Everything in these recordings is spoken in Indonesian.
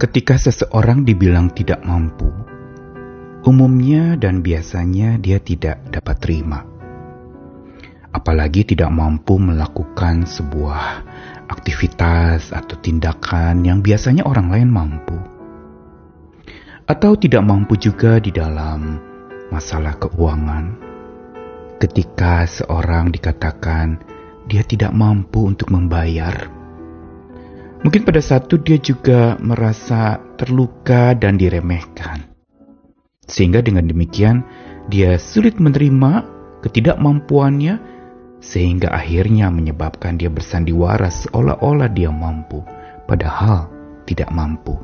Ketika seseorang dibilang tidak mampu, umumnya dan biasanya dia tidak dapat terima. Apalagi tidak mampu melakukan sebuah aktivitas atau tindakan yang biasanya orang lain mampu. Atau tidak mampu juga di dalam masalah keuangan. Ketika seorang dikatakan dia tidak mampu untuk membayar, mungkin pada satu dia juga merasa terluka dan diremehkan. Sehingga dengan demikian dia sulit menerima ketidakmampuannya sehingga akhirnya menyebabkan dia bersandiwara seolah-olah dia mampu padahal tidak mampu.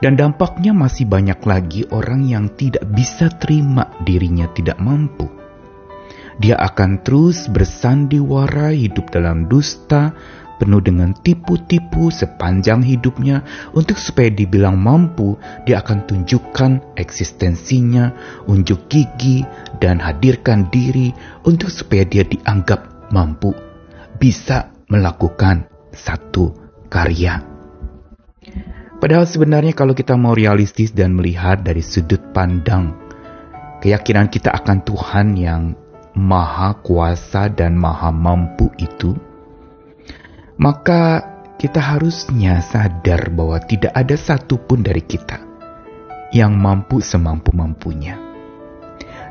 Dan dampaknya masih banyak lagi orang yang tidak bisa terima dirinya tidak mampu. Dia akan terus bersandiwara hidup dalam dusta, penuh dengan tipu-tipu sepanjang hidupnya untuk supaya dibilang mampu, dia akan tunjukkan eksistensinya, unjuk gigi, dan hadirkan diri untuk supaya dia dianggap mampu, bisa melakukan satu karya. Padahal sebenarnya kalau kita mau realistis dan melihat dari sudut pandang keyakinan kita akan Tuhan yang maha kuasa dan maha mampu itu, maka kita harusnya sadar bahwa tidak ada satupun dari kita yang mampu semampu-mampunya.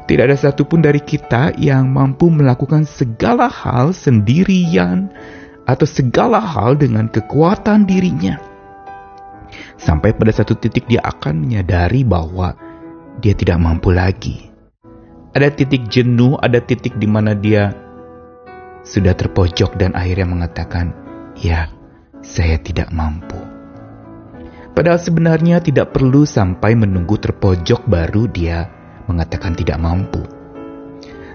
Tidak ada satupun dari kita yang mampu melakukan segala hal sendirian atau segala hal dengan kekuatan dirinya. Sampai pada satu titik dia akan menyadari bahwa dia tidak mampu lagi. Ada titik jenuh, ada titik di mana dia sudah terpojok dan akhirnya mengatakan, "Ya, saya tidak mampu." Padahal sebenarnya tidak perlu sampai menunggu terpojok baru dia mengatakan tidak mampu.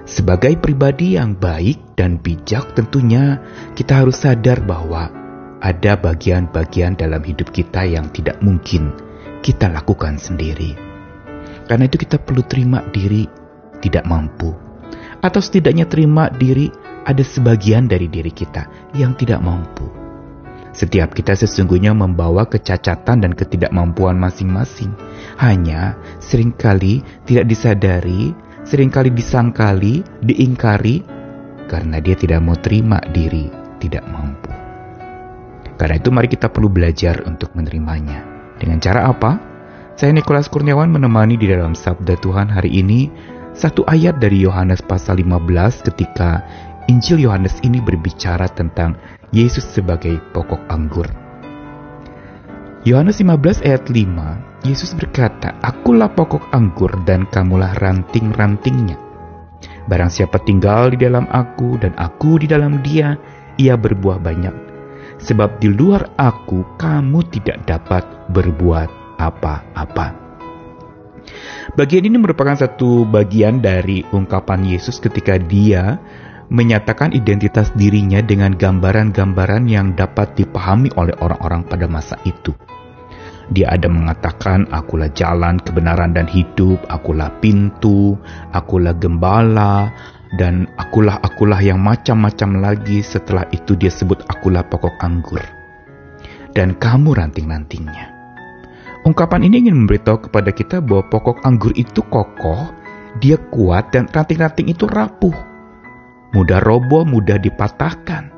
Sebagai pribadi yang baik dan bijak, tentunya kita harus sadar bahwa ada bagian-bagian dalam hidup kita yang tidak mungkin kita lakukan sendiri. Karena itu kita perlu terima diri tidak mampu. Atau setidaknya terima diri ada sebagian dari diri kita yang tidak mampu. Setiap kita sesungguhnya membawa kecacatan dan ketidakmampuan masing-masing. Hanya sering kali tidak disadari, sering kali disangkali, diingkari, karena dia tidak mau terima diri tidak mampu. Karena itu mari kita perlu belajar untuk menerimanya. Dengan cara apa? Saya Nikolas Kurniawan menemani di dalam Sabda Tuhan hari ini satu ayat dari Yohanes pasal 15 ketika Injil Yohanes ini berbicara tentang Yesus sebagai pokok anggur. Yohanes 15 ayat 5, Yesus berkata, Akulah pokok anggur dan kamulah ranting-rantingnya. Barang siapa tinggal di dalam aku dan aku di dalam dia, ia berbuah banyak sebab di luar aku kamu tidak dapat berbuat apa-apa. Bagian ini merupakan satu bagian dari ungkapan Yesus ketika dia menyatakan identitas dirinya dengan gambaran-gambaran yang dapat dipahami oleh orang-orang pada masa itu. Dia ada mengatakan, "Akulah jalan, kebenaran, dan hidup. Akulah pintu. Akulah gembala dan akulah akulah yang macam-macam lagi setelah itu dia sebut akulah pokok anggur dan kamu ranting-rantingnya. Ungkapan ini ingin memberitahu kepada kita bahwa pokok anggur itu kokoh, dia kuat dan ranting-ranting itu rapuh. Mudah roboh, mudah dipatahkan.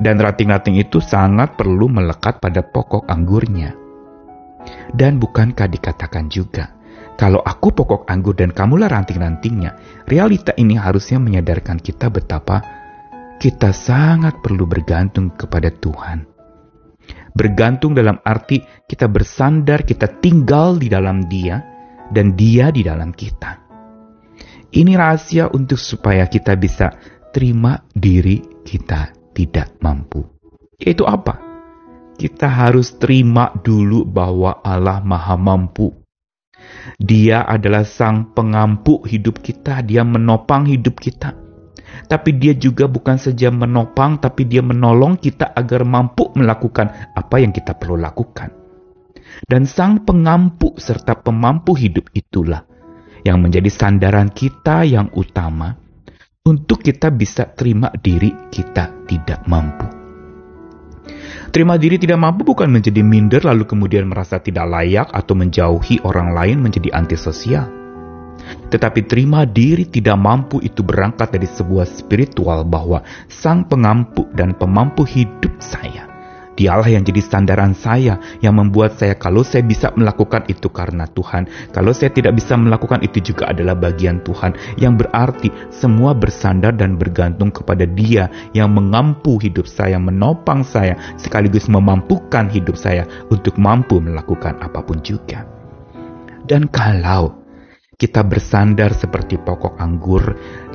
Dan ranting-ranting itu sangat perlu melekat pada pokok anggurnya. Dan bukankah dikatakan juga kalau aku pokok anggur dan kamulah ranting-rantingnya, realita ini harusnya menyadarkan kita betapa kita sangat perlu bergantung kepada Tuhan. Bergantung dalam arti kita bersandar, kita tinggal di dalam Dia, dan Dia di dalam kita. Ini rahasia untuk supaya kita bisa terima diri kita tidak mampu. Yaitu apa? Kita harus terima dulu bahwa Allah Maha Mampu dia adalah sang pengampu hidup kita, dia menopang hidup kita. Tapi dia juga bukan saja menopang, tapi dia menolong kita agar mampu melakukan apa yang kita perlu lakukan. Dan sang pengampu serta pemampu hidup itulah yang menjadi sandaran kita yang utama untuk kita bisa terima diri kita tidak mampu. Terima diri tidak mampu bukan menjadi minder lalu kemudian merasa tidak layak atau menjauhi orang lain menjadi antisosial. Tetapi terima diri tidak mampu itu berangkat dari sebuah spiritual bahwa sang pengampu dan pemampu hidup saya Dialah yang jadi sandaran saya, yang membuat saya kalau saya bisa melakukan itu karena Tuhan. Kalau saya tidak bisa melakukan itu juga adalah bagian Tuhan. Yang berarti semua bersandar dan bergantung kepada dia yang mengampu hidup saya, menopang saya, sekaligus memampukan hidup saya untuk mampu melakukan apa pun juga. Dan kalau kita bersandar seperti pokok anggur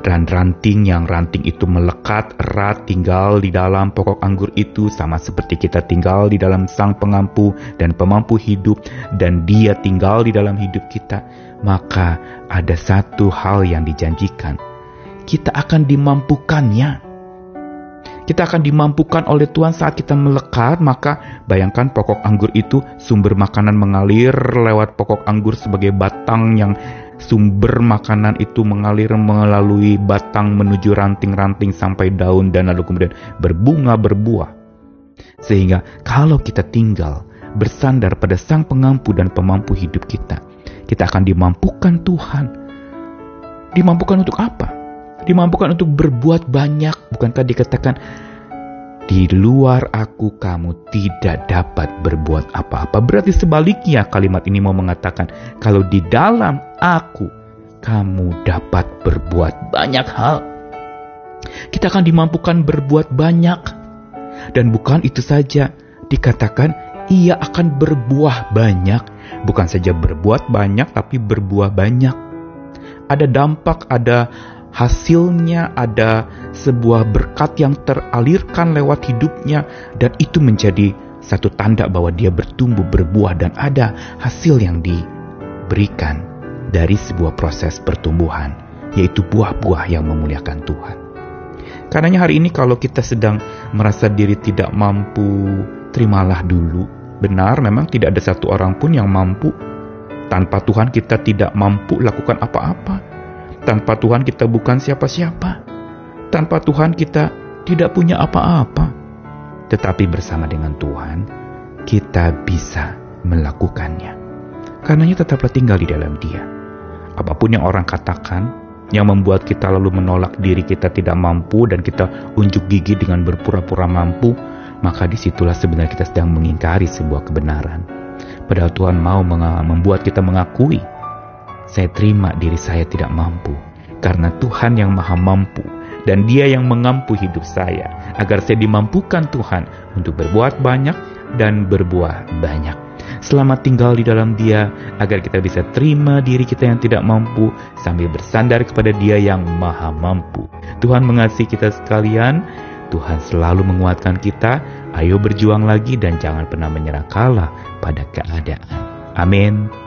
dan ranting yang ranting itu melekat erat tinggal di dalam pokok anggur itu sama seperti kita tinggal di dalam sang pengampu dan pemampu hidup dan dia tinggal di dalam hidup kita maka ada satu hal yang dijanjikan. Kita akan dimampukannya. Kita akan dimampukan oleh Tuhan saat kita melekat, maka bayangkan pokok anggur itu sumber makanan mengalir lewat pokok anggur sebagai batang yang sumber makanan itu mengalir melalui batang menuju ranting-ranting sampai daun dan lalu kemudian berbunga berbuah. Sehingga kalau kita tinggal bersandar pada Sang Pengampu dan Pemampu hidup kita, kita akan dimampukan Tuhan. Dimampukan untuk apa? Dimampukan untuk berbuat banyak. Bukan tadi katakan di luar aku kamu tidak dapat berbuat apa-apa. Berarti sebaliknya kalimat ini mau mengatakan kalau di dalam aku kamu dapat berbuat banyak hal. Kita akan dimampukan berbuat banyak. Dan bukan itu saja, dikatakan ia akan berbuah banyak. Bukan saja berbuat banyak, tapi berbuah banyak. Ada dampak, ada hasilnya ada sebuah berkat yang teralirkan lewat hidupnya dan itu menjadi satu tanda bahwa dia bertumbuh berbuah dan ada hasil yang diberikan dari sebuah proses pertumbuhan yaitu buah-buah yang memuliakan Tuhan. Karenanya hari ini kalau kita sedang merasa diri tidak mampu, terimalah dulu. Benar memang tidak ada satu orang pun yang mampu. Tanpa Tuhan kita tidak mampu lakukan apa-apa tanpa Tuhan kita bukan siapa-siapa. Tanpa Tuhan kita tidak punya apa-apa. Tetapi bersama dengan Tuhan, kita bisa melakukannya. Karenanya tetaplah tinggal di dalam dia. Apa pun yang orang katakan, yang membuat kita lalu menolak diri kita tidak mampu dan kita unjuk gigi dengan berpura-pura mampu, maka di situlah sebenarnya kita sedang mengingkari sebuah kebenaran. Padahal Tuhan mau membuat kita mengakui saya terima diri saya tidak mampu, karena Tuhan yang maha mampu, dan dia yang mengampu hidup saya, agar saya dimampukan Tuhan untuk berbuat banyak dan berbuah banyak. Selamat tinggal di dalam dia, agar kita bisa terima diri kita yang tidak mampu, sambil bersandar kepada dia yang maha mampu. Tuhan mengasihi kita sekalian, Tuhan selalu menguatkan kita, ayo berjuang lagi dan jangan pernah menyerah kalah pada keadaan. Amin.